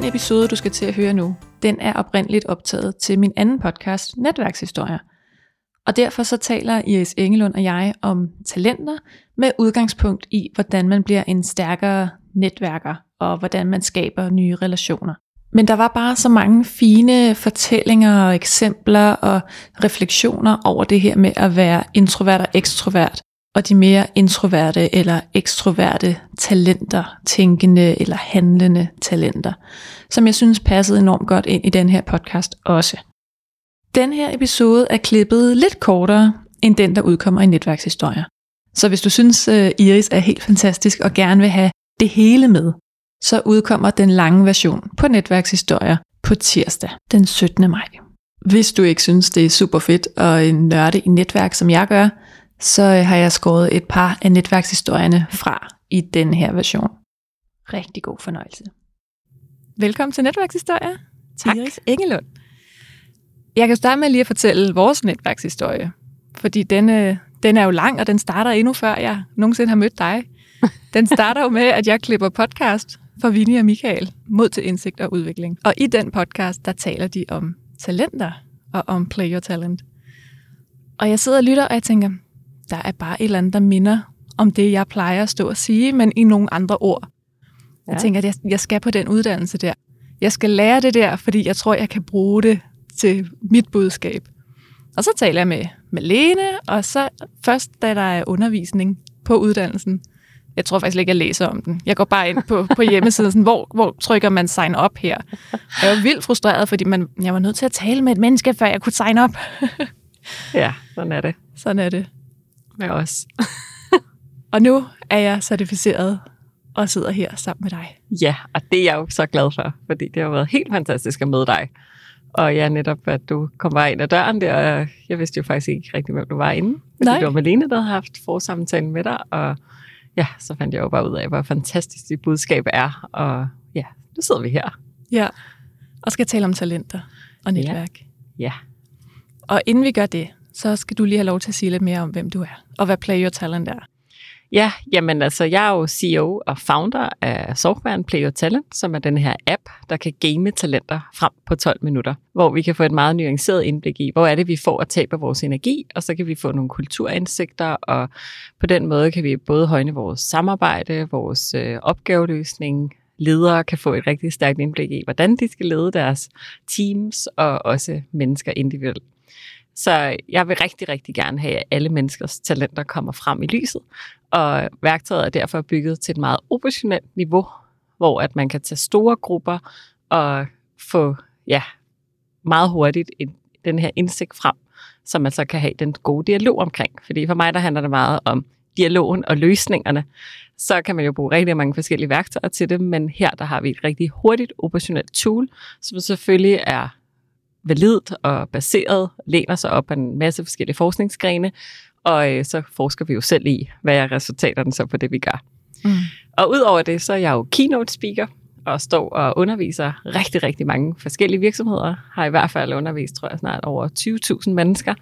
Den episode, du skal til at høre nu, den er oprindeligt optaget til min anden podcast, Netværkshistorier. Og derfor så taler Iris Engelund og jeg om talenter med udgangspunkt i, hvordan man bliver en stærkere netværker, og hvordan man skaber nye relationer. Men der var bare så mange fine fortællinger og eksempler og refleksioner over det her med at være introvert og ekstrovert, og de mere introverte eller ekstroverte talenter, tænkende eller handlende talenter, som jeg synes passede enormt godt ind i den her podcast også. Den her episode er klippet lidt kortere end den, der udkommer i netværkshistorier. Så hvis du synes, øh, Iris er helt fantastisk og gerne vil have det hele med, så udkommer den lange version på netværkshistorier på tirsdag den 17. maj. Hvis du ikke synes, det er super fedt og nørde i netværk, som jeg gør, så øh, har jeg skåret et par af netværkshistorierne fra i den her version. Rigtig god fornøjelse. Velkommen til Netværkshistorie. Tak. Iris Engelund. Jeg kan starte med lige at fortælle vores netværkshistorie, fordi den, øh, den er jo lang, og den starter endnu før jeg nogensinde har mødt dig. Den starter jo med, at jeg klipper podcast for Vinnie og Michael, Mod til indsigt og udvikling. Og i den podcast, der taler de om talenter og om play your talent. Og jeg sidder og lytter, og jeg tænker, der er bare et eller andet, der minder om det, jeg plejer at stå og sige, men i nogle andre ord. Ja. Jeg tænker, at jeg, jeg skal på den uddannelse der. Jeg skal lære det der, fordi jeg tror, jeg kan bruge det til mit budskab. Og så taler jeg med, med Lene, og så først, da der er undervisning på uddannelsen, jeg tror faktisk ikke, jeg læser om den. Jeg går bare ind på, på hjemmesiden, sådan, hvor, hvor trykker man sign up her. Jeg var vildt frustreret, fordi man, jeg var nødt til at tale med et menneske, før jeg kunne sign up. ja, sådan er det. Sådan er det. Med os. og nu er jeg certificeret og sidder her sammen med dig. Ja, og det er jeg jo så glad for, fordi det har været helt fantastisk at møde dig. Og ja, netop at du kom bare ind ad døren der, og jeg vidste jo faktisk ikke rigtig, hvem du var inde. Fordi Nej. det var Malene, der havde haft forsamtalen med dig, og ja, så fandt jeg jo bare ud af, hvor fantastisk dit budskab er, og ja, nu sidder vi her. Ja, og skal tale om talenter og netværk. Ja. ja. Og inden vi gør det, så skal du lige have lov til at sige lidt mere om, hvem du er, og hvad Play Your Talent er. Ja, jamen altså, jeg er jo CEO og founder af softwaren Play Your Talent, som er den her app, der kan game talenter frem på 12 minutter, hvor vi kan få et meget nuanceret indblik i, hvor er det, vi får at tabe vores energi, og så kan vi få nogle kulturindsigter, og på den måde kan vi både højne vores samarbejde, vores øh, opgaveløsning, ledere kan få et rigtig stærkt indblik i, hvordan de skal lede deres teams, og også mennesker individuelt. Så jeg vil rigtig, rigtig gerne have, at alle menneskers talenter kommer frem i lyset. Og værktøjet er derfor bygget til et meget operationelt niveau, hvor at man kan tage store grupper og få ja, meget hurtigt en, den her indsigt frem, som man så kan have den gode dialog omkring. Fordi for mig der handler det meget om dialogen og løsningerne. Så kan man jo bruge rigtig mange forskellige værktøjer til det, men her der har vi et rigtig hurtigt operationelt tool, som selvfølgelig er validt og baseret, læner sig op af en masse forskellige forskningsgrene, og øh, så forsker vi jo selv i, hvad er resultaterne så på det, vi gør. Mm. Og udover det, så er jeg jo keynote speaker, og står og underviser rigtig, rigtig mange forskellige virksomheder. Har i hvert fald undervist, tror jeg, snart over 20.000 mennesker,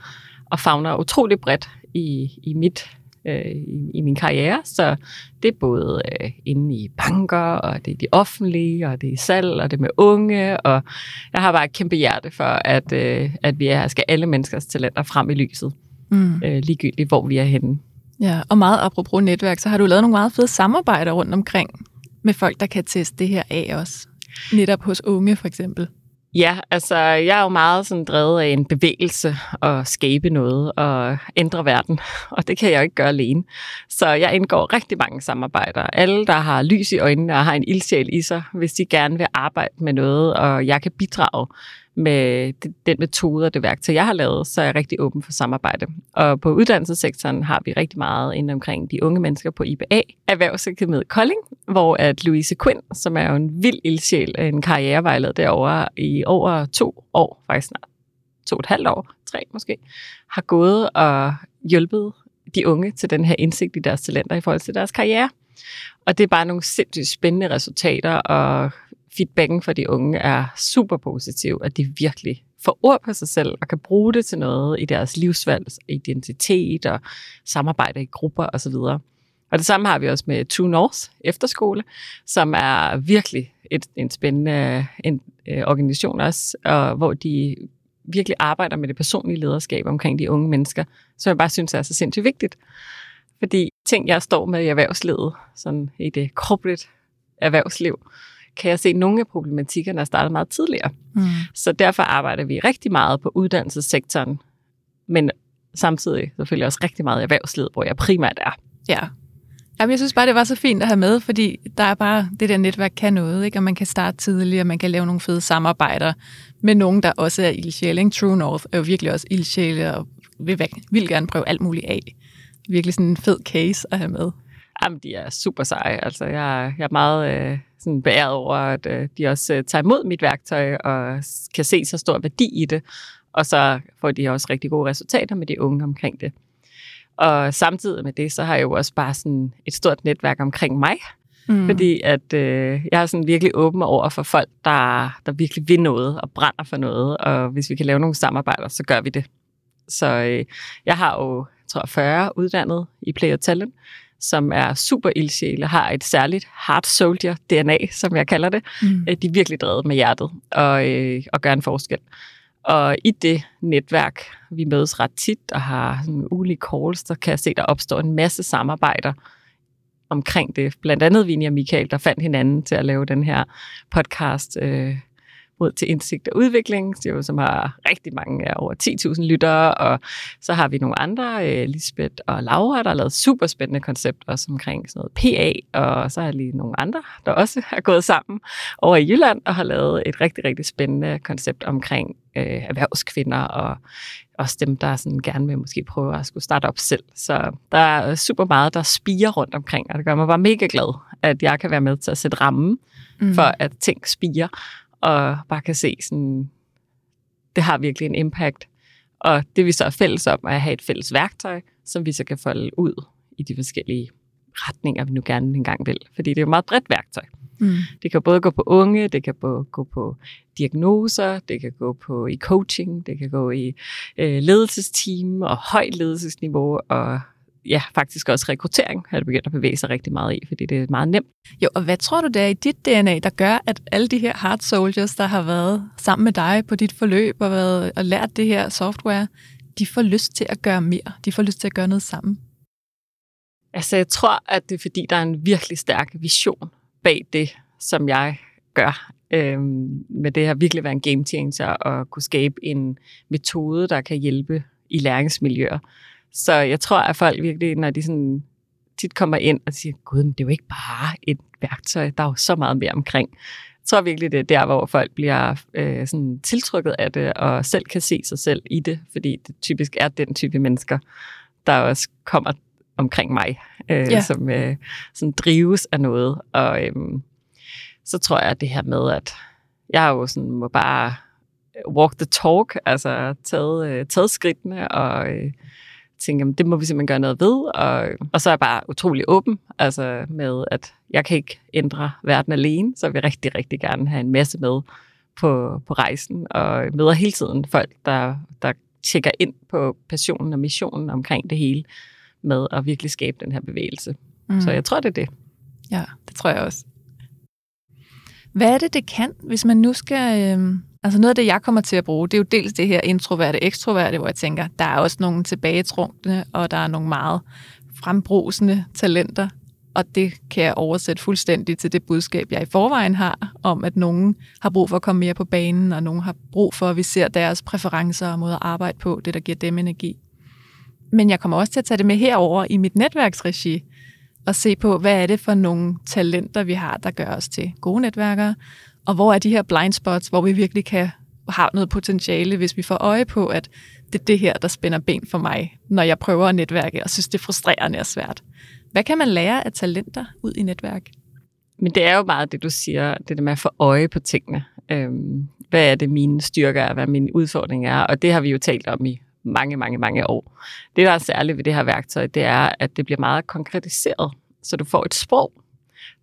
og fagner utrolig bredt i, i mit øh, i, i min karriere. Så det er både øh, inde i banker, og det er de offentlige, og det er salg, og det er med unge, og jeg har bare et kæmpe hjerte for, at, øh, at vi er, skal alle menneskers talenter frem i lyset, mm. øh, ligegyldigt hvor vi er henne. Ja, og meget apropos netværk, så har du lavet nogle meget fede samarbejder rundt omkring med folk, der kan teste det her af også. Netop hos unge for eksempel. Ja, altså jeg er jo meget sådan drevet af en bevægelse og skabe noget og ændre verden, og det kan jeg jo ikke gøre alene. Så jeg indgår rigtig mange samarbejder. Alle, der har lys i øjnene og har en ildsjæl i sig, hvis de gerne vil arbejde med noget, og jeg kan bidrage med den metode og det værktøj, jeg har lavet, så er jeg rigtig åben for samarbejde. Og på uddannelsessektoren har vi rigtig meget inden omkring de unge mennesker på IBA, Erhvervsakademiet Kolding, hvor at Louise Quinn, som er jo en vild ildsjæl, øh, en karrierevejleder derovre i over to år, faktisk snart to og et halvt år, tre måske, har gået og hjulpet de unge til den her indsigt i deres talenter i forhold til deres karriere. Og det er bare nogle sindssygt spændende resultater, og feedbacken fra de unge er super positiv, at de virkelig får ord på sig selv og kan bruge det til noget i deres livsvalg, identitet og samarbejde i grupper osv. Og det samme har vi også med Two North Efterskole, som er virkelig et, en spændende en, øh, organisation også, og hvor de virkelig arbejder med det personlige lederskab omkring de unge mennesker, som jeg bare synes er så sindssygt vigtigt. Fordi ting, jeg står med i erhvervslivet, sådan i det corporate erhvervsliv, kan jeg se, nogle af problematikkerne er startet meget tidligere. Mm. Så derfor arbejder vi rigtig meget på uddannelsessektoren, men samtidig selvfølgelig også rigtig meget i erhvervslivet, hvor jeg primært er. Ja. Jamen, jeg synes bare, det var så fint at have med, fordi der er bare, det der netværk kan noget, ikke? og man kan starte tidligt, og man kan lave nogle fede samarbejder med nogen, der også er ildsjæle. True North er jo virkelig også ildsjæle, og vil, vil gerne prøve alt muligt af. Virkelig sådan en fed case at have med. Jamen, de er super seje. Altså, jeg, jeg er meget øh, sådan beæret over, at øh, de også øh, tager imod mit værktøj og kan se så stor værdi i det. Og så får de også rigtig gode resultater med de unge omkring det. Og samtidig med det, så har jeg jo også bare sådan et stort netværk omkring mig. Mm. Fordi at øh, jeg er sådan virkelig åben over for folk, der, der virkelig vil noget og brænder for noget. Og hvis vi kan lave nogle samarbejder, så gør vi det. Så øh, jeg har jo, tror jeg, 40 uddannet i Play Talent som er super ildsjæle, har et særligt heart soldier DNA, som jeg kalder det. Mm. Øh, de er virkelig drevet med hjertet og, øh, og gør en forskel. Og i det netværk, vi mødes ret tit og har sådan ulige calls, der kan jeg se, der opstår en masse samarbejder omkring det. Blandt andet Vinnie og Michael, der fandt hinanden til at lave den her podcast, øh, mod til indsigt og udvikling, som har rigtig mange, over 10.000 lyttere, og så har vi nogle andre, øh, Lisbeth og Laura, der har lavet super spændende koncept også omkring sådan noget PA, og så har lige nogle andre, der også har gået sammen over i Jylland og har lavet et rigtig, rigtig spændende koncept omkring øh, erhvervskvinder og også dem, der sådan gerne vil måske prøve at skulle starte op selv. Så der er super meget, der spiger rundt omkring, og det gør mig bare mega glad, at jeg kan være med til at sætte rammen mm. for, at ting spiger og bare kan se sådan, det har virkelig en impact. Og det vi så er fælles om, er at have et fælles værktøj, som vi så kan folde ud i de forskellige retninger, vi nu gerne engang vil. Fordi det er jo et meget bredt værktøj. Mm. Det kan både gå på unge, det kan både gå på diagnoser, det kan gå på i coaching, det kan gå i øh, ledelsesteam og højt ledelsesniveau og ja, faktisk også rekruttering har det begyndt at bevæge sig rigtig meget i, fordi det er meget nemt. Jo, og hvad tror du, det er i dit DNA, der gør, at alle de her hard soldiers, der har været sammen med dig på dit forløb og, været, og lært det her software, de får lyst til at gøre mere. De får lyst til at gøre noget sammen. Altså, jeg tror, at det er fordi, der er en virkelig stærk vision bag det, som jeg gør. Øhm, med det her virkelig være en game changer og kunne skabe en metode, der kan hjælpe i læringsmiljøer. Så jeg tror, at folk virkelig, når de sådan tit kommer ind og siger, gud, men det er jo ikke bare et værktøj, der er jo så meget mere omkring. Jeg tror virkelig, det er der, hvor folk bliver øh, sådan tiltrykket af det, og selv kan se sig selv i det, fordi det typisk er den type mennesker, der også kommer omkring mig, øh, ja. som øh, sådan drives af noget. Og øh, så tror jeg, at det her med, at jeg jo sådan må bare walk the talk, altså taget, øh, taget skridtene og øh, tænkte, jamen, det må vi simpelthen gøre noget ved. Og, og så er jeg bare utrolig åben altså med, at jeg kan ikke ændre verden alene, så jeg vil rigtig, rigtig gerne have en masse med på, på rejsen, og møder hele tiden folk, der, der tjekker ind på passionen og missionen omkring det hele, med at virkelig skabe den her bevægelse. Mm. Så jeg tror, det er det. Ja, det tror jeg også. Hvad er det, det kan, hvis man nu skal... Øh Altså noget af det, jeg kommer til at bruge, det er jo dels det her introverte, ekstroverte, hvor jeg tænker, der er også nogle tilbagetrukne, og der er nogle meget frembrusende talenter. og det kan jeg oversætte fuldstændig til det budskab, jeg i forvejen har, om at nogen har brug for at komme mere på banen, og nogen har brug for, at vi ser deres præferencer og måde at arbejde på, det der giver dem energi. Men jeg kommer også til at tage det med herover i mit netværksregi, og se på, hvad er det for nogle talenter, vi har, der gør os til gode netværkere, og hvor er de her blind spots, hvor vi virkelig kan have noget potentiale, hvis vi får øje på, at det er det her, der spænder ben for mig, når jeg prøver at netværke, og synes, det er frustrerende og svært. Hvad kan man lære af talenter ud i netværk? Men det er jo meget det, du siger, det der med at få øje på tingene. Øhm, hvad er det, mine styrker er, hvad mine udfordringer er, og det har vi jo talt om i mange, mange, mange år. Det, der er særligt ved det her værktøj, det er, at det bliver meget konkretiseret, så du får et sprog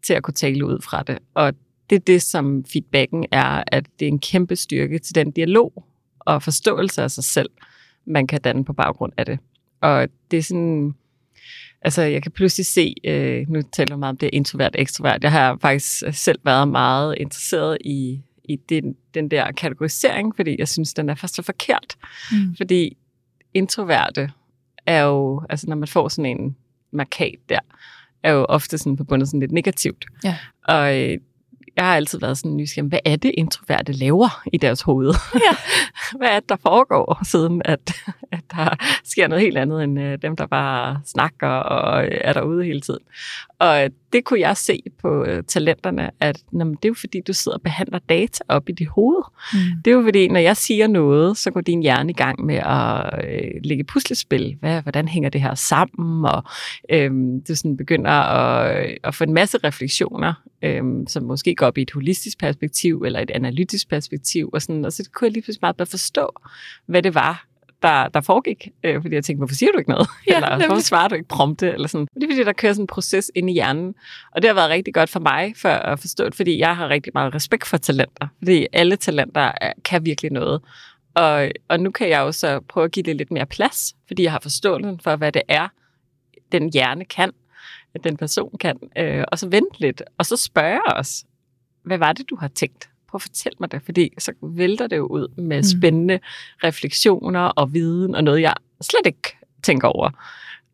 til at kunne tale ud fra det. Og det er det, som feedbacken er, at det er en kæmpe styrke til den dialog og forståelse af sig selv, man kan danne på baggrund af det. Og det er sådan, altså jeg kan pludselig se, øh, nu taler jeg meget om det introvert ekstrovert, jeg har faktisk selv været meget interesseret i, i den, den der kategorisering, fordi jeg synes, den er først så forkert. Mm. Fordi introverte er jo, altså når man får sådan en markat der, er jo ofte sådan forbundet sådan lidt negativt. Ja. Og øh, jeg har altid været sådan nysgerrig, hvad er det introverte laver i deres hoved? Ja. hvad er det, der foregår, siden at, at der sker noget helt andet end øh, dem, der bare snakker og er derude hele tiden. Og det kunne jeg se på øh, talenterne, at jamen, det er jo fordi, du sidder og behandler data op i dit hoved. Mm. Det er jo fordi, når jeg siger noget, så går din hjerne i gang med at øh, lægge puslespil. Hvad, hvordan hænger det her sammen? Og øh, du sådan begynder at, at få en masse refleksioner, øh, som måske går op i et holistisk perspektiv eller et analytisk perspektiv. Og, sådan, og så kunne jeg lige pludselig meget bedre forstå, hvad det var, der, der foregik. Øh, fordi jeg tænkte, hvorfor siger du ikke noget? Ja, eller nemlig. hvorfor svarer du ikke prompte? Eller sådan. Det er fordi, der kører sådan en proces ind i hjernen. Og det har været rigtig godt for mig for at forstå det, fordi jeg har rigtig meget respekt for talenter. Fordi alle talenter er, kan virkelig noget. Og, og nu kan jeg jo så prøve at give det lidt mere plads, fordi jeg har forståelsen for, hvad det er, den hjerne kan, den person kan. Øh, og så vente lidt, og så spørge os, hvad var det, du har tænkt? Prøv at fortælle mig det, fordi så vælter det jo ud med mm. spændende refleksioner og viden og noget, jeg slet ikke tænker over.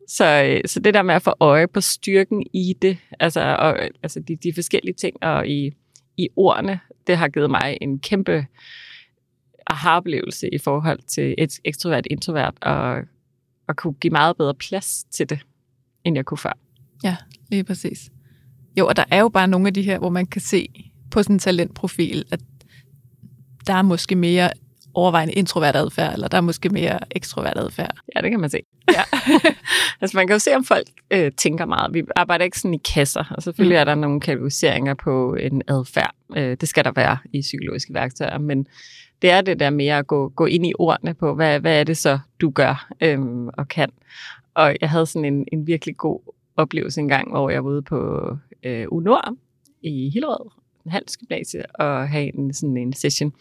Så, øh, så det der med at få øje på styrken i det, altså, og, altså de, de forskellige ting og i, i ordene, det har givet mig en kæmpe aha-oplevelse i forhold til et ekstrovert introvert, og, og kunne give meget bedre plads til det, end jeg kunne før. Ja, lige præcis. Jo, og der er jo bare nogle af de her, hvor man kan se, på sådan en talentprofil, at der er måske mere overvejende introvert adfærd, eller der er måske mere ekstrovert adfærd. Ja, det kan man se. Ja. altså man kan jo se, om folk øh, tænker meget. Vi arbejder ikke sådan i kasser, og selvfølgelig mm. er der nogle kategoriseringer på en adfærd. Øh, det skal der være i psykologiske værktøjer, men det er det der mere at gå, gå ind i ordene på, hvad, hvad er det så, du gør øh, og kan. Og jeg havde sådan en, en virkelig god oplevelse en gang, hvor jeg var ude på øh, UNOR i Hillerød, handelsgymnasie og have en, sådan en session.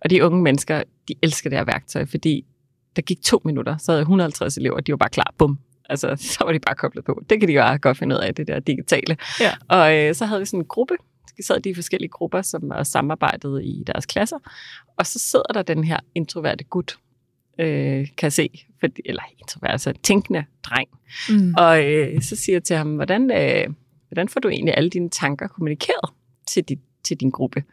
Og de unge mennesker, de elsker det her værktøj, fordi der gik to minutter, så havde 150 elever, de var bare klar, bum. Altså, så var de bare koblet på. Det kan de jo godt finde ud af, det der digitale. Ja. Og øh, så havde vi sådan en gruppe, så sad de forskellige grupper, som samarbejdede i deres klasser. Og så sidder der den her introverte gut, øh, kan se, fordi, eller introvert, altså tænkende dreng. Mm. Og øh, så siger jeg til ham, hvordan, øh, hvordan får du egentlig alle dine tanker kommunikeret? Til, dit, til din gruppe.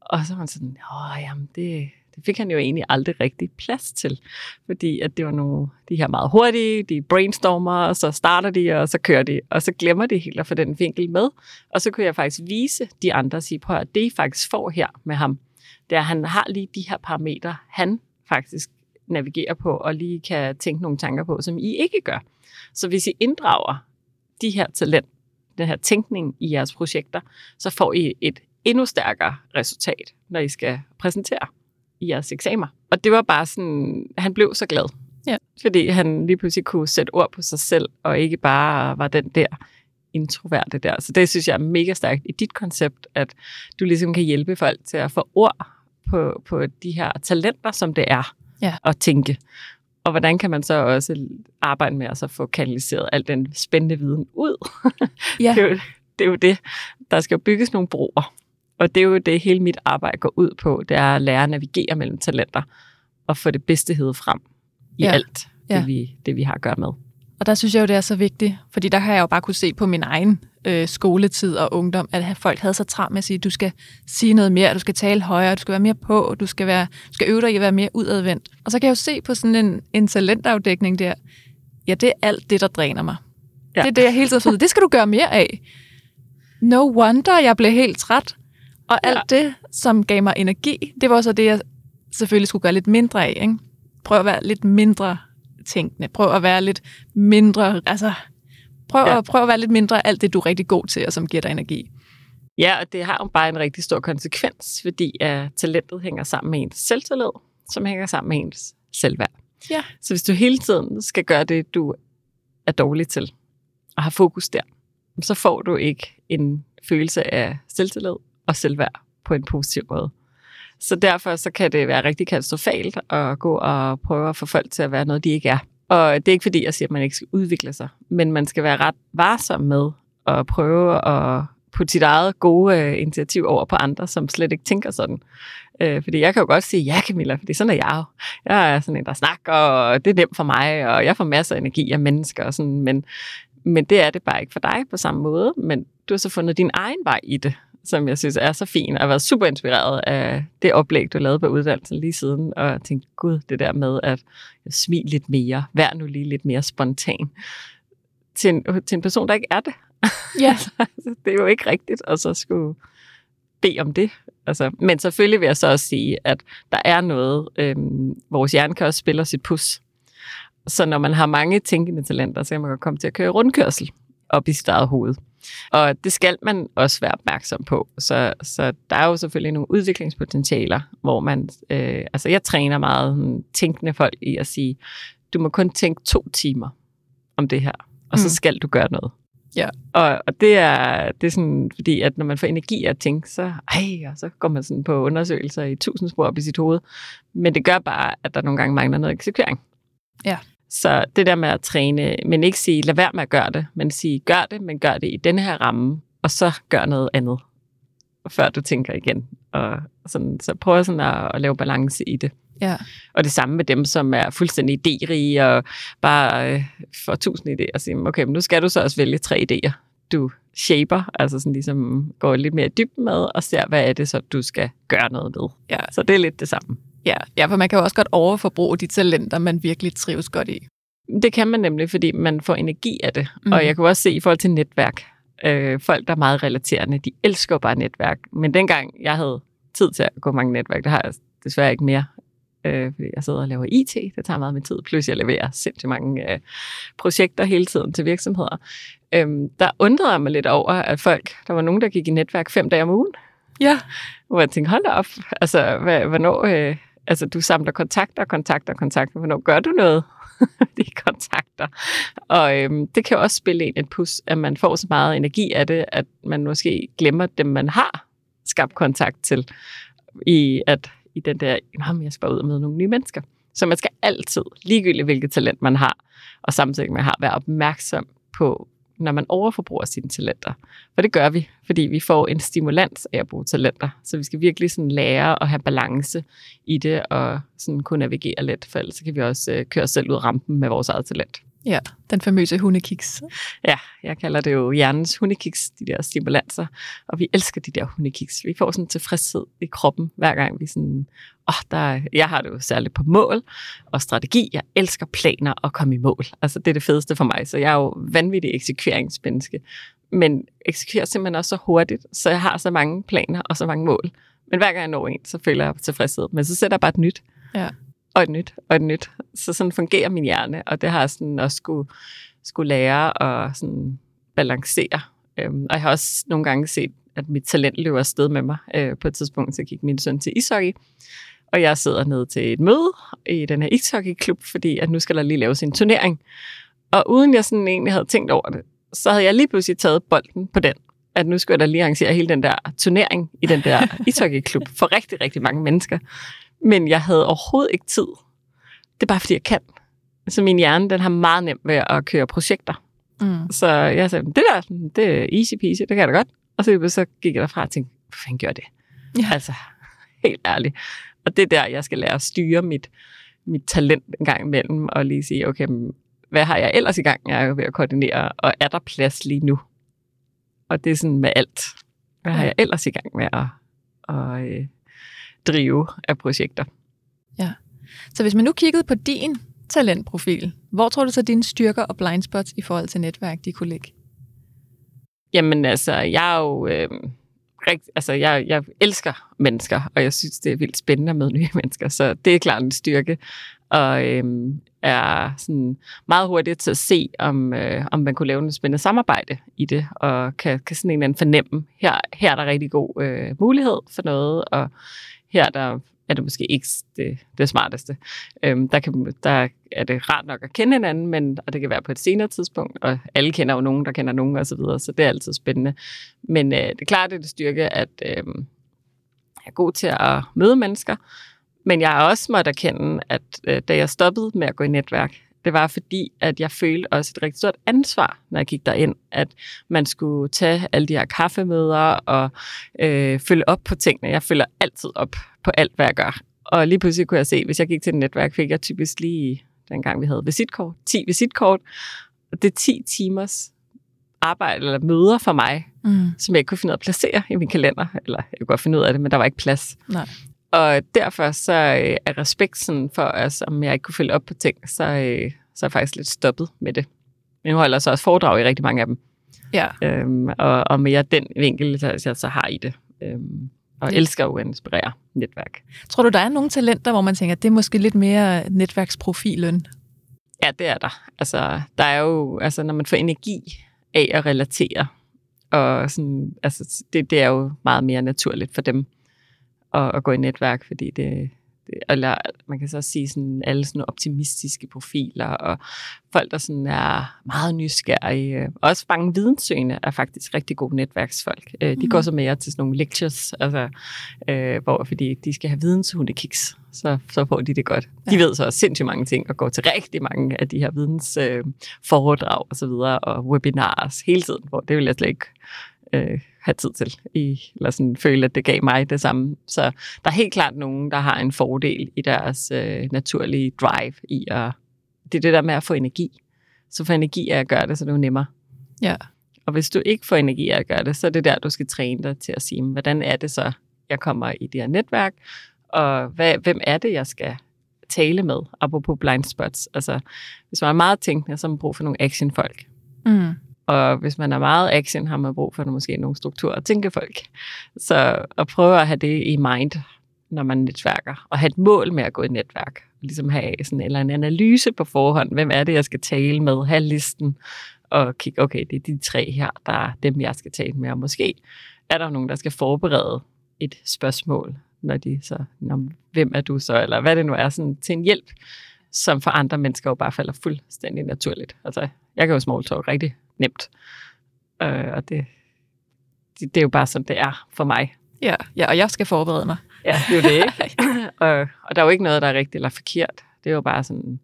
Og så var han sådan, åh, jamen, det, det fik han jo egentlig aldrig rigtig plads til, fordi at det var nogle, de her meget hurtige, de brainstormer, og så starter de, og så kører de, og så glemmer de helt at få den vinkel med. Og så kunne jeg faktisk vise de andre og sige, prøv at det I faktisk får her med ham, det er, at han har lige de her parametre, han faktisk navigerer på, og lige kan tænke nogle tanker på, som I ikke gør. Så hvis I inddrager de her talent, den her tænkning i jeres projekter, så får I et endnu stærkere resultat, når I skal præsentere i jeres eksamener. Og det var bare sådan, han blev så glad. Ja. Fordi han lige pludselig kunne sætte ord på sig selv, og ikke bare var den der introverte der. Så det synes jeg er mega stærkt i dit koncept, at du ligesom kan hjælpe folk til at få ord på, på de her talenter, som det er ja. at tænke. Og hvordan kan man så også arbejde med at så få kanaliseret al den spændende viden ud? Ja. det, er jo, det er jo det. Der skal jo bygges nogle broer. Og det er jo det, hele mit arbejde går ud på. Det er at lære at navigere mellem talenter og få det bedste hed frem i ja. alt, det, ja. vi, det vi har at gøre med. Og der synes jeg jo, det er så vigtigt, fordi der har jeg jo bare kunne se på min egen øh, skoletid og ungdom, at folk havde så travlt med at sige, du skal sige noget mere, du skal tale højere, du skal være mere på, du skal, være, du skal øve dig i at være mere udadvendt. Og så kan jeg jo se på sådan en, en talentafdækning der, ja, det er alt det, der dræner mig. Ja. Det er det, jeg hele tiden synes, det skal du gøre mere af. No wonder, jeg blev helt træt. Og alt ja. det, som gav mig energi, det var så det, jeg selvfølgelig skulle gøre lidt mindre af. Ikke? Prøv at være lidt mindre tænkende. Prøv at være lidt mindre, altså prøv, ja. at, prøv at være lidt mindre alt det, du er rigtig god til, og som giver dig energi. Ja, og det har jo bare en rigtig stor konsekvens, fordi at talentet hænger sammen med ens selvtillid, som hænger sammen med ens selvværd. Ja. Så hvis du hele tiden skal gøre det, du er dårlig til, og har fokus der, så får du ikke en følelse af selvtillid og selvværd på en positiv måde. Så derfor så kan det være rigtig katastrofalt at gå og prøve at få folk til at være noget, de ikke er. Og det er ikke fordi, jeg siger, at man ikke skal udvikle sig, men man skal være ret varsom med at prøve at putte sit eget gode øh, initiativ over på andre, som slet ikke tænker sådan. Øh, fordi jeg kan jo godt sige, ja Camilla, fordi sådan er jeg jo. Jeg er sådan en, der snakker, og det er nemt for mig, og jeg får masser af energi af mennesker, og sådan, men, men det er det bare ikke for dig på samme måde. Men du har så fundet din egen vej i det som jeg synes er så fin, og har været super inspireret af det oplæg, du lavede på uddannelsen lige siden, og tænkte, gud, det der med at smile lidt mere, vær nu lige lidt mere spontan, til en, til en person, der ikke er det. Ja. Altså, det er jo ikke rigtigt, og så skulle bede om det. Altså, men selvfølgelig vil jeg så også sige, at der er noget, øhm, vores hjerne kan også spille sit pus. Så når man har mange tænkende talenter, så kan man godt komme til at køre rundkørsel op i sit eget hoved. Og det skal man også være opmærksom på. Så, så der er jo selvfølgelig nogle udviklingspotentialer, hvor man, øh, altså jeg træner meget tænkende folk i at sige, du må kun tænke to timer om det her, og så mm. skal du gøre noget. Ja. Og, og det, er, det er sådan, fordi at når man får energi at tænke, så, ej, og så går man sådan på undersøgelser i tusind spor op i sit hoved. Men det gør bare, at der nogle gange mangler noget eksekvering. Ja. Så det der med at træne, men ikke sige, lad være med at gøre det, men sige, gør det, men gør det i denne her ramme, og så gør noget andet, før du tænker igen. Og sådan, så prøv sådan at, at lave balance i det. Ja. Og det samme med dem, som er fuldstændig idérige og bare øh, får tusind idéer og siger, okay, men nu skal du så også vælge tre idéer, du shaper, altså sådan ligesom går lidt mere dybt med og ser, hvad er det så, du skal gøre noget ved. Ja. Så det er lidt det samme. Ja, ja, for man kan jo også godt overforbruge de talenter, man virkelig trives godt i. Det kan man nemlig, fordi man får energi af det. Mm. Og mhm. jeg kan også se i forhold til netværk, øh, folk, der er meget relaterende, de elsker bare netværk. Men dengang jeg havde tid til at gå mange netværk, det har jeg desværre ikke mere. Øh, fordi jeg sidder og laver IT, det tager meget med tid, plus jeg leverer sindssygt mange øh, projekter hele tiden til virksomheder. Øh, der undrede jeg mig lidt over, at folk, der var nogen, der gik i netværk fem dage om ugen. Ja. Hvor jeg tænkte, hold da op, altså, hvad, hvornår... Øh, altså du samler kontakter, kontakter, kontakter. Hvornår gør du noget? de kontakter. Og øhm, det kan jo også spille en et pus, at man får så meget energi af det, at man måske glemmer dem, man har skabt kontakt til, i at i den der, jamen, jeg skal bare ud og møde nogle nye mennesker. Så man skal altid, ligegyldigt hvilket talent man har, og samtidig med har, være opmærksom på, når man overforbruger sine talenter. For det gør vi, fordi vi får en stimulans af at bruge talenter. Så vi skal virkelig sådan lære at have balance i det, og sådan kunne navigere let, for ellers kan vi også øh, køre selv ud rampen med vores eget talent. Ja, den famøse hundekiks. Ja, jeg kalder det jo hjernens hundekiks, de der stimulanser. Og vi elsker de der hundekiks. Vi får sådan en tilfredshed i kroppen, hver gang vi sådan... Åh, der, jeg har det jo særligt på mål og strategi. Jeg elsker planer og komme i mål. Altså, det er det fedeste for mig. Så jeg er jo vanvittig eksekveringsmenneske. Men eksekverer simpelthen også så hurtigt, så jeg har så mange planer og så mange mål. Men hver gang jeg når en, så føler jeg tilfredshed. Men så sætter jeg bare et nyt. Ja og et nyt, og et nyt. Så sådan fungerer min hjerne, og det har jeg sådan også skulle, skulle lære at sådan balancere. Øhm, og jeg har også nogle gange set, at mit talent løber afsted med mig. Øh, på et tidspunkt så gik min søn til ishockey, og jeg sidder ned til et møde i den her ishockeyklub, fordi at nu skal der lige laves en turnering. Og uden jeg sådan egentlig havde tænkt over det, så havde jeg lige pludselig taget bolden på den, at nu skulle jeg da lige arrangere hele den der turnering i den der ishockeyklub for rigtig, rigtig mange mennesker. Men jeg havde overhovedet ikke tid. Det er bare, fordi jeg kan. Så min hjerne, den har meget nemt ved at køre projekter. Mm. Så jeg sagde, det der, det er easy peasy, det kan jeg da godt. Og så, så gik jeg derfra og tænkte, hvor fanden gør det? Ja. Altså, helt ærligt. Og det er der, jeg skal lære at styre mit, mit talent en gang imellem, og lige sige, okay, hvad har jeg ellers i gang? Jeg er ved at koordinere, og er der plads lige nu? Og det er sådan med alt. Hvad har jeg ellers i gang med at, at øh, drive af projekter? Ja. Så hvis man nu kiggede på din talentprofil, hvor tror du så dine styrker og blindspots i forhold til netværk, de kunne ligge? Jamen altså, jeg er jo... Øh, rigt, altså, jeg, jeg elsker mennesker, og jeg synes, det er vildt spændende at møde nye mennesker, så det er klart en styrke. Og øh, er sådan meget hurtigt til at se, om, øh, om man kunne lave noget spændende samarbejde i det, og kan, kan sådan en eller anden fornemme, her, her er der rigtig god øh, mulighed for noget, og her der er det måske ikke det, det smarteste. Øhm, der, kan, der er det rart nok at kende hinanden, men, og det kan være på et senere tidspunkt, og alle kender jo nogen, der kender nogen osv., så, videre, så det er altid spændende. Men øh, det er klart, det er det styrke, at øh, jeg er god til at møde mennesker, men jeg har også måttet erkende, at øh, da jeg stoppede med at gå i netværk, det var fordi, at jeg følte også et rigtig stort ansvar, når jeg gik derind, at man skulle tage alle de her kaffemøder og øh, følge op på tingene. Jeg følger altid op på alt, hvad jeg gør. Og lige pludselig kunne jeg se, hvis jeg gik til et netværk, fik jeg typisk lige, dengang vi havde visitkort, 10 visitkort. Og det er 10 timers arbejde eller møder for mig, mm. som jeg ikke kunne finde ud af at placere i min kalender. Eller jeg kunne godt finde ud af det, men der var ikke plads. Nej. Og derfor så øh, er respekten for os, om jeg ikke kunne følge op på ting, så, øh, så er jeg faktisk lidt stoppet med det. Men nu holder jeg så også foredrag i rigtig mange af dem. Ja. Øhm, og, og mere den vinkel, jeg så har i det. Øhm, og ja. elsker jo at inspirere netværk. Tror du, der er nogle talenter, hvor man tænker, at det er måske lidt mere netværksprofilen? Ja, det er der. Altså, der er jo, altså, når man får energi af at relatere, og sådan, altså, det, det er jo meget mere naturligt for dem at, at gå i netværk, fordi det, eller man kan så også sige sådan alle sådan optimistiske profiler, og folk, der sådan er meget nysgerrige. Også mange videnssøgende er faktisk rigtig gode netværksfolk. Mm. De går mhm. så mere til sådan nogle lectures, altså, øh, hvor, fordi de skal have videnshundekiks, så, så får de det godt. Ja. De ved så også sindssygt mange ting, og går til rigtig mange af de her vidensforedrag øh, og så videre, og webinars hele tiden, hvor det vil jeg slet ikke øh, have tid til, i, eller sådan føle, at det gav mig det samme. Så der er helt klart nogen, der har en fordel i deres øh, naturlige drive i at, det er det der med at få energi. Så få energi af at gøre det, så det er nemmere. Ja. Og hvis du ikke får energi af at gøre det, så er det der, du skal træne dig til at sige, hvordan er det så, jeg kommer i det her netværk, og hvad, hvem er det, jeg skal tale med, apropos blind spots. Altså, hvis man er meget tænkende, så har man brug for nogle actionfolk. Mm. Og hvis man er meget action, har man brug for måske nogle strukturer at tænke folk. Så at prøve at have det i mind, når man netværker, og have et mål med at gå i netværk. Og ligesom have sådan eller en analyse på forhånd. Hvem er det, jeg skal tale med? Have listen og kigge, okay, det er de tre her, der er dem, jeg skal tale med. Og måske er der nogen, der skal forberede et spørgsmål, når de så, når, hvem er du så, eller hvad det nu er, sådan, til en hjælp, som for andre mennesker jo bare falder fuldstændig naturligt. Altså, jeg kan jo small talk rigtig nemt. Øh, og det, det, det er jo bare sådan, det er for mig. Ja, ja og jeg skal forberede mig. Ja, det er jo det, ikke? og, og der er jo ikke noget, der er rigtigt eller forkert. Det er jo bare sådan...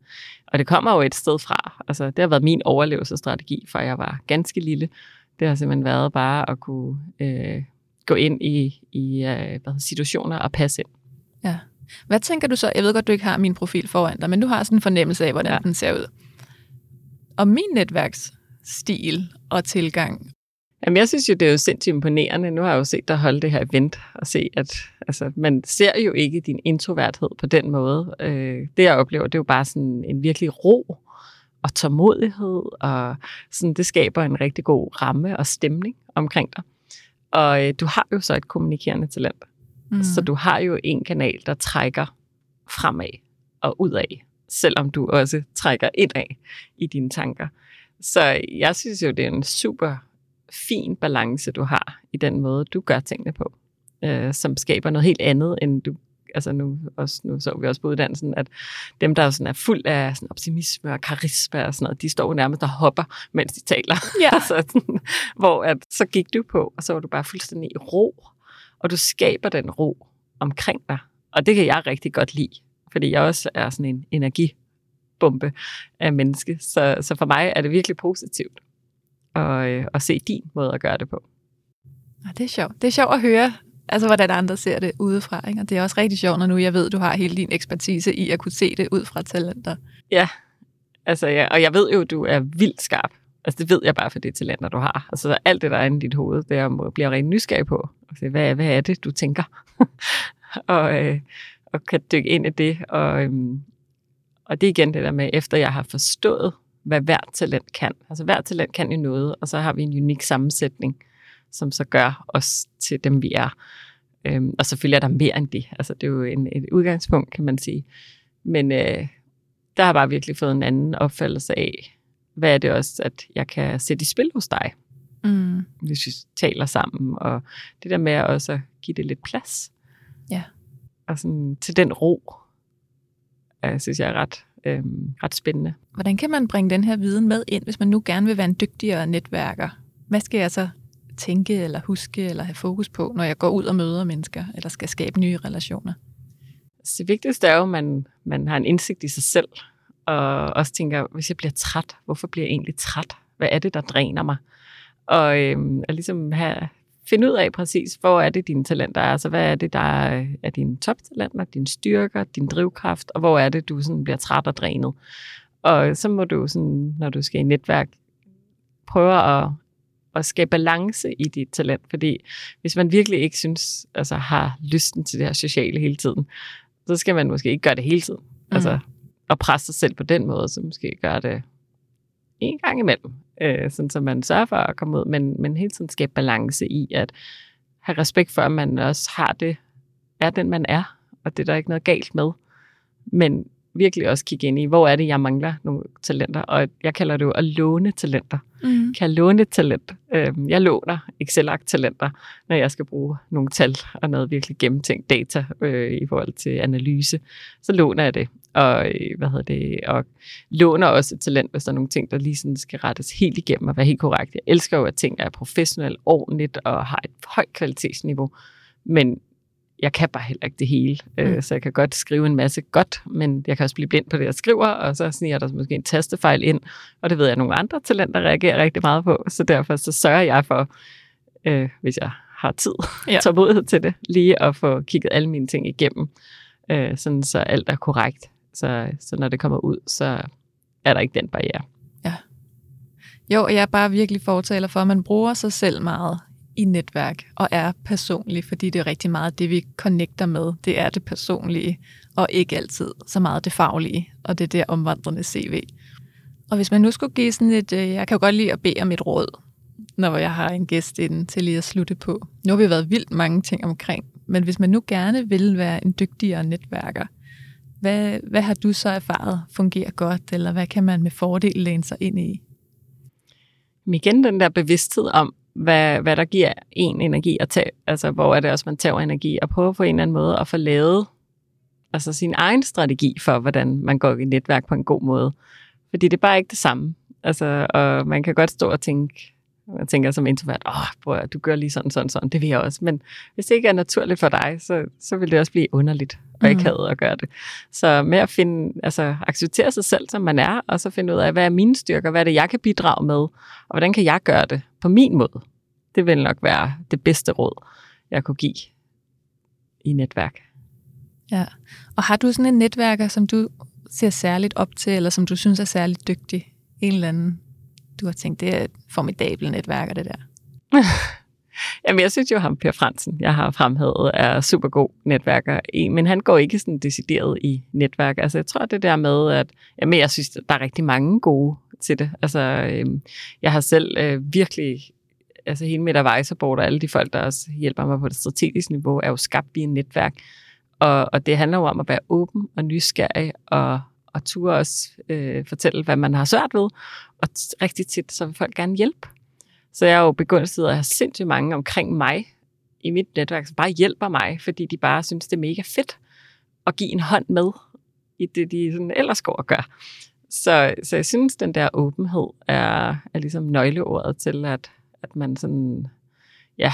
Og det kommer jo et sted fra. Altså, det har været min overlevelsesstrategi, fra jeg var ganske lille. Det har simpelthen været bare at kunne øh, gå ind i, i øh, hvad, situationer og passe ind. Ja. Hvad tænker du så? Jeg ved godt, du ikke har min profil foran dig, men du har sådan en fornemmelse af, hvordan ja. den ser ud. Og min netværks stil og tilgang? Jamen, jeg synes jo, det er jo sindssygt imponerende. Nu har jeg jo set dig holde det her event og se, at altså, man ser jo ikke din introverthed på den måde. Øh, det, jeg oplever, det er jo bare sådan en virkelig ro og tålmodighed, og sådan, det skaber en rigtig god ramme og stemning omkring dig. Og øh, du har jo så et kommunikerende talent. Mm. Så du har jo en kanal, der trækker fremad og udad, selvom du også trækker indad i dine tanker. Så jeg synes jo, det er en super fin balance, du har i den måde, du gør tingene på, øh, som skaber noget helt andet, end du altså nu, også, nu så vi også på uddannelsen, at dem, der sådan er fuld af sådan optimisme og karisma og sådan noget, de står nærmest og hopper, mens de taler. Ja. så, hvor at, så gik du på, og så var du bare fuldstændig i ro, og du skaber den ro omkring dig. Og det kan jeg rigtig godt lide, fordi jeg også er sådan en energi bombe af menneske. Så, så for mig er det virkelig positivt at, øh, at se din måde at gøre det på. Ja, det er sjovt. Det er sjovt at høre, altså hvordan andre ser det udefra. Ikke? Og det er også rigtig sjovt, når nu jeg ved, du har hele din ekspertise i at kunne se det ud fra talenter. Ja, Altså, ja, og jeg ved jo, du er vildt skarp. Altså, det ved jeg bare for det talenter, du har. Altså, alt det, der er inde i dit hoved, det er, bliver rent nysgerrig på. Altså, hvad, hvad er det, du tænker? og, øh, og kan dykke ind i det. Og, øhm, og det er igen det der med, efter jeg har forstået, hvad hvert talent kan. Altså, hvert talent kan jo noget, og så har vi en unik sammensætning, som så gør os til dem, vi er. Øhm, og selvfølgelig er der mere end det. Altså, det er jo en, et udgangspunkt, kan man sige. Men øh, der har jeg bare virkelig fået en anden opfattelse af, hvad er det også, at jeg kan sætte i spil hos dig, mm. hvis vi taler sammen. Og det der med også at give det lidt plads. Ja. Og sådan, til den ro, jeg synes jeg er ret, øhm, ret spændende. Hvordan kan man bringe den her viden med ind, hvis man nu gerne vil være en dygtigere netværker? Hvad skal jeg så tænke, eller huske, eller have fokus på, når jeg går ud og møder mennesker, eller skal skabe nye relationer? Det vigtigste er jo, at man, man har en indsigt i sig selv, og også tænker, hvis jeg bliver træt, hvorfor bliver jeg egentlig træt? Hvad er det, der dræner mig? Og øhm, at ligesom have, finde ud af præcis, hvor er det, dine talenter er. Altså, hvad er det, der er, er dine toptalenter, dine styrker, din drivkraft, og hvor er det, du sådan bliver træt og drænet. Og så må du, sådan, når du skal i netværk, prøve at, at skabe balance i dit talent. Fordi hvis man virkelig ikke synes, altså har lysten til det her sociale hele tiden, så skal man måske ikke gøre det hele tiden. Mm. Altså, at presse sig selv på den måde, så måske gøre det en gang imellem, øh, sådan så man sørger for at komme ud, men, men hele tiden skabe balance i at have respekt for, at man også har det, er den man er, og det er der ikke noget galt med. Men virkelig også kigge ind i, hvor er det, jeg mangler nogle talenter, og jeg kalder det jo at låne talenter. Mm. Kan jeg låne et talent? Øhm, jeg låner Excel-talenter, når jeg skal bruge nogle tal og noget virkelig gennemtænkt data øh, i forhold til analyse. Så låner jeg det, og, øh, hvad hedder det, og låner også et talent, hvis der er nogle ting, der lige sådan skal rettes helt igennem og være helt korrekt. Jeg elsker jo, at ting er professionelt, ordentligt og har et højt kvalitetsniveau, men jeg kan bare heller ikke det hele. Øh, mm. Så jeg kan godt skrive en masse godt, men jeg kan også blive blind på det, jeg skriver, og så sniger der måske en tastefejl ind, og det ved jeg, at nogle andre talenter reagerer rigtig meget på, så derfor så sørger jeg for, øh, hvis jeg har tid, ja. tålmodighed til det, lige at få kigget alle mine ting igennem, øh, sådan så alt er korrekt. Så, så når det kommer ud, så er der ikke den barriere. Ja. Jo, og jeg er bare virkelig fortaler for, at man bruger sig selv meget i netværk og er personlig, fordi det er rigtig meget det, vi connecter med. Det er det personlige, og ikke altid så meget det faglige, og det er der omvandrende CV. Og hvis man nu skulle give sådan et, øh, jeg kan jo godt lide at bede om et råd, når jeg har en gæst inden til lige at slutte på. Nu har vi været vildt mange ting omkring, men hvis man nu gerne vil være en dygtigere netværker, hvad, hvad har du så erfaret fungerer godt, eller hvad kan man med fordel læne sig ind i? Igen den der bevidsthed om, hvad, hvad der giver en energi at tage, altså hvor er det også, man tager energi, og prøve på en eller anden måde at få lavet altså sin egen strategi for, hvordan man går i netværk på en god måde. Fordi det er bare ikke det samme. Altså, og man kan godt stå og tænke, jeg tænker som introvert, åh, bror, du gør lige sådan, sådan, sådan, det vil jeg også. Men hvis det ikke er naturligt for dig, så, så vil det også blive underligt og ikke mm. havde at gøre det. Så med at finde, altså acceptere sig selv, som man er, og så finde ud af, hvad er mine styrker, hvad er det, jeg kan bidrage med, og hvordan kan jeg gøre det på min måde. Det vil nok være det bedste råd, jeg kunne give i netværk. Ja, og har du sådan en netværker, som du ser særligt op til, eller som du synes er særligt dygtig? En eller anden, du har tænkt, det er et formidabelt netværker, det der. Jamen, jeg synes jo, ham Per Fransen, jeg har fremhævet, er super god netværker, men han går ikke sådan decideret i netværk. Altså, jeg tror, det der med, at jamen, jeg synes, der er rigtig mange gode til det. Altså, øhm, jeg har selv øh, virkelig altså hele mit advisorboard og alle de folk, der også hjælper mig på det strategiske niveau, er jo skabt i et netværk. Og, og det handler jo om at være åben og nysgerrig og, og turde også øh, fortælle, hvad man har svært ved. Og rigtig tit, så vil folk gerne hjælpe. Så jeg er jo begyndt at have sindssygt mange omkring mig i mit netværk, som bare hjælper mig, fordi de bare synes, det er mega fedt at give en hånd med i det, de sådan ellers går og gør. Så, så jeg synes, den der åbenhed er, er ligesom nøgleordet til, at, at man sådan, ja,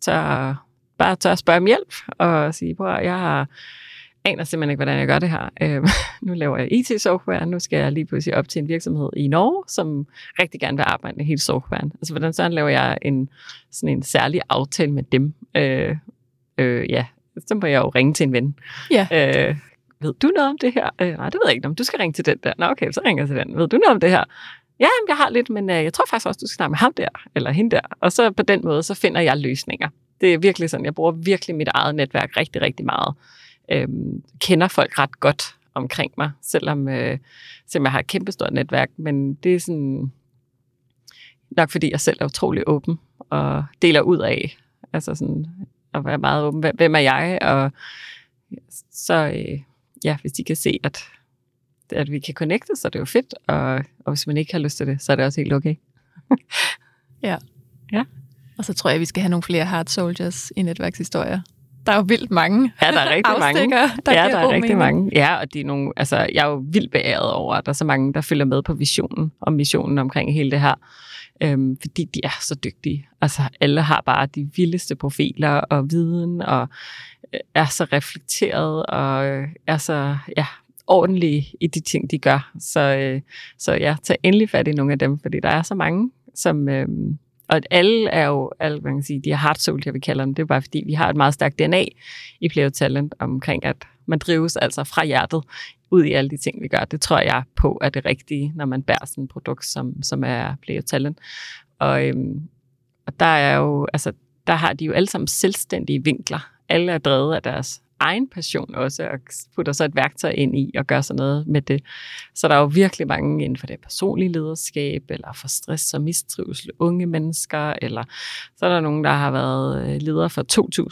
tør, bare tør at spørge om hjælp og sige, at jeg har aner simpelthen ikke, hvordan jeg gør det her. Øh, nu laver jeg IT-software, nu skal jeg lige pludselig op til en virksomhed i Norge, som rigtig gerne vil arbejde med hele softwaren. Altså, hvordan sådan laver jeg en, sådan en særlig aftale med dem? Øh, øh, ja, så må jeg jo ringe til en ven. Ja. Øh, ved du noget om det her? Øh, nej, det ved jeg ikke. Om du skal ringe til den der. Nå, okay, så ringer jeg til den. Ved du noget om det her? Ja, jeg har lidt, men øh, jeg tror faktisk også, du skal snakke med ham der, eller hende der. Og så på den måde, så finder jeg løsninger. Det er virkelig sådan, jeg bruger virkelig mit eget netværk rigtig, rigtig meget. Øhm, kender folk ret godt omkring mig, selvom, øh, selvom jeg har et kæmpestort netværk. Men det er sådan nok fordi jeg selv er utrolig åben og deler ud af, altså sådan at være meget åben. Hvem er jeg? Og så, øh, ja, hvis de kan se, at, at vi kan connecte, så er det jo fedt. Og, og hvis man ikke har lyst til det, så er det også helt okay. ja. Ja. Og så tror jeg, vi skal have nogle flere hard soldiers i netværkshistorier. Der er jo vildt mange Ja, der er rigtig mange. Der ja, der er rigtig mening. mange. Ja, og de er nogle, altså, jeg er jo vildt beæret over, at der er så mange, der følger med på visionen og missionen omkring hele det her. Øhm, fordi de er så dygtige. Altså, alle har bare de vildeste profiler og viden, og øh, er så reflekteret, og øh, er så, ja, ordentlige i de ting, de gør. Så, øh, så ja, tag endelig fat i nogle af dem, fordi der er så mange, som... Øh, og alle er jo, alle, man kan sige, de er heart jeg vi kalde dem. Det er bare fordi, vi har et meget stærkt DNA i Play Talent omkring, at man drives altså fra hjertet ud i alle de ting, vi gør. Det tror jeg på er det rigtige, når man bærer sådan et produkt, som, som er Play Talent. Og, øhm, og der er jo, altså, der har de jo alle sammen selvstændige vinkler. Alle er drevet af deres egen passion også, og putter så et værktøj ind i og gør sådan noget med det. Så der er jo virkelig mange inden for det personlige lederskab, eller for stress og mistrivsel, unge mennesker, eller så er der nogen, der har været øh, leder for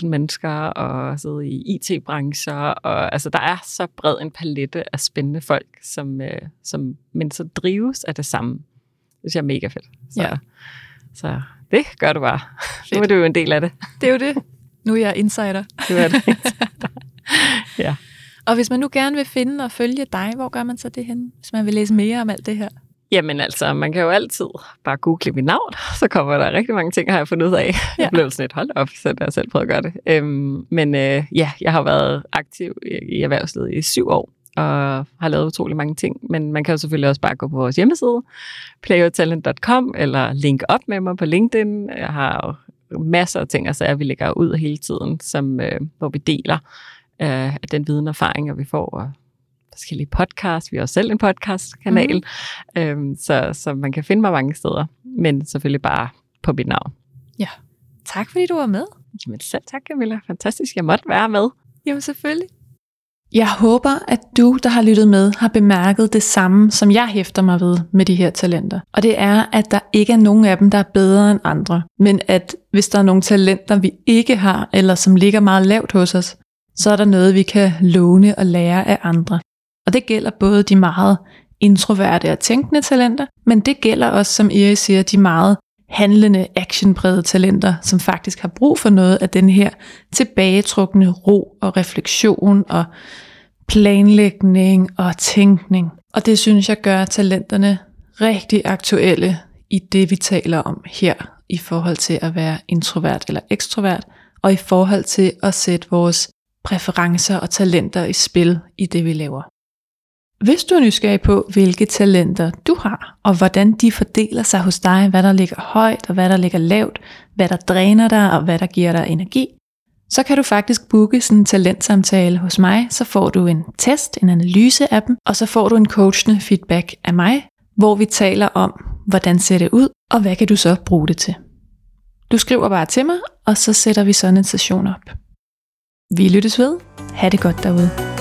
2.000 mennesker, og siddet i IT-brancher, og altså der er så bred en palette af spændende folk, som, øh, som men så drives af det samme. Det synes jeg er mega fedt. Så, ja. så det gør du bare. Fedt. Nu er du jo en del af det. Det er jo det. Nu er jeg insider. Du er det. ja. Og hvis man nu gerne vil finde og følge dig, hvor gør man så det hen, hvis man vil læse mere om alt det her? Jamen altså, man kan jo altid bare google mit navn, så kommer der rigtig mange ting, har jeg fundet ud af. Ja. Jeg blev sådan et hold op, så jeg selv prøvet at gøre det. Øhm, men øh, ja, jeg har været aktiv i, erhvervslivet i syv år, og har lavet utrolig mange ting. Men man kan jo selvfølgelig også bare gå på vores hjemmeside, playertalent.com, eller link op med mig på LinkedIn. Jeg har masser af ting, altså vi lægger ud hele tiden, som, øh, hvor vi deler øh, den viden og erfaringer, vi får, og forskellige podcasts. Vi har også selv en podcastkanal, mm. øhm, så, så man kan finde mig mange steder, men selvfølgelig bare på mit navn. Ja, tak fordi du var med. Jamen selv tak, Camilla. Fantastisk, jeg måtte være med. Jamen selvfølgelig. Jeg håber, at du, der har lyttet med, har bemærket det samme, som jeg hæfter mig ved med de her talenter. Og det er, at der ikke er nogen af dem, der er bedre end andre. Men at hvis der er nogle talenter, vi ikke har, eller som ligger meget lavt hos os, så er der noget, vi kan låne og lære af andre. Og det gælder både de meget introverte og tænkende talenter, men det gælder også, som Iris siger, de meget handlende, actionprægede talenter, som faktisk har brug for noget af den her tilbagetrukne ro og refleksion og planlægning og tænkning. Og det synes jeg gør talenterne rigtig aktuelle i det, vi taler om her, i forhold til at være introvert eller ekstrovert, og i forhold til at sætte vores præferencer og talenter i spil i det, vi laver. Hvis du er nysgerrig på, hvilke talenter du har, og hvordan de fordeler sig hos dig, hvad der ligger højt og hvad der ligger lavt, hvad der dræner dig og hvad der giver dig energi, så kan du faktisk booke sådan en talentsamtale hos mig, så får du en test, en analyse af dem, og så får du en coachende feedback af mig, hvor vi taler om, hvordan ser det ud, og hvad kan du så bruge det til. Du skriver bare til mig, og så sætter vi sådan en session op. Vi lyttes ved. Ha' det godt derude.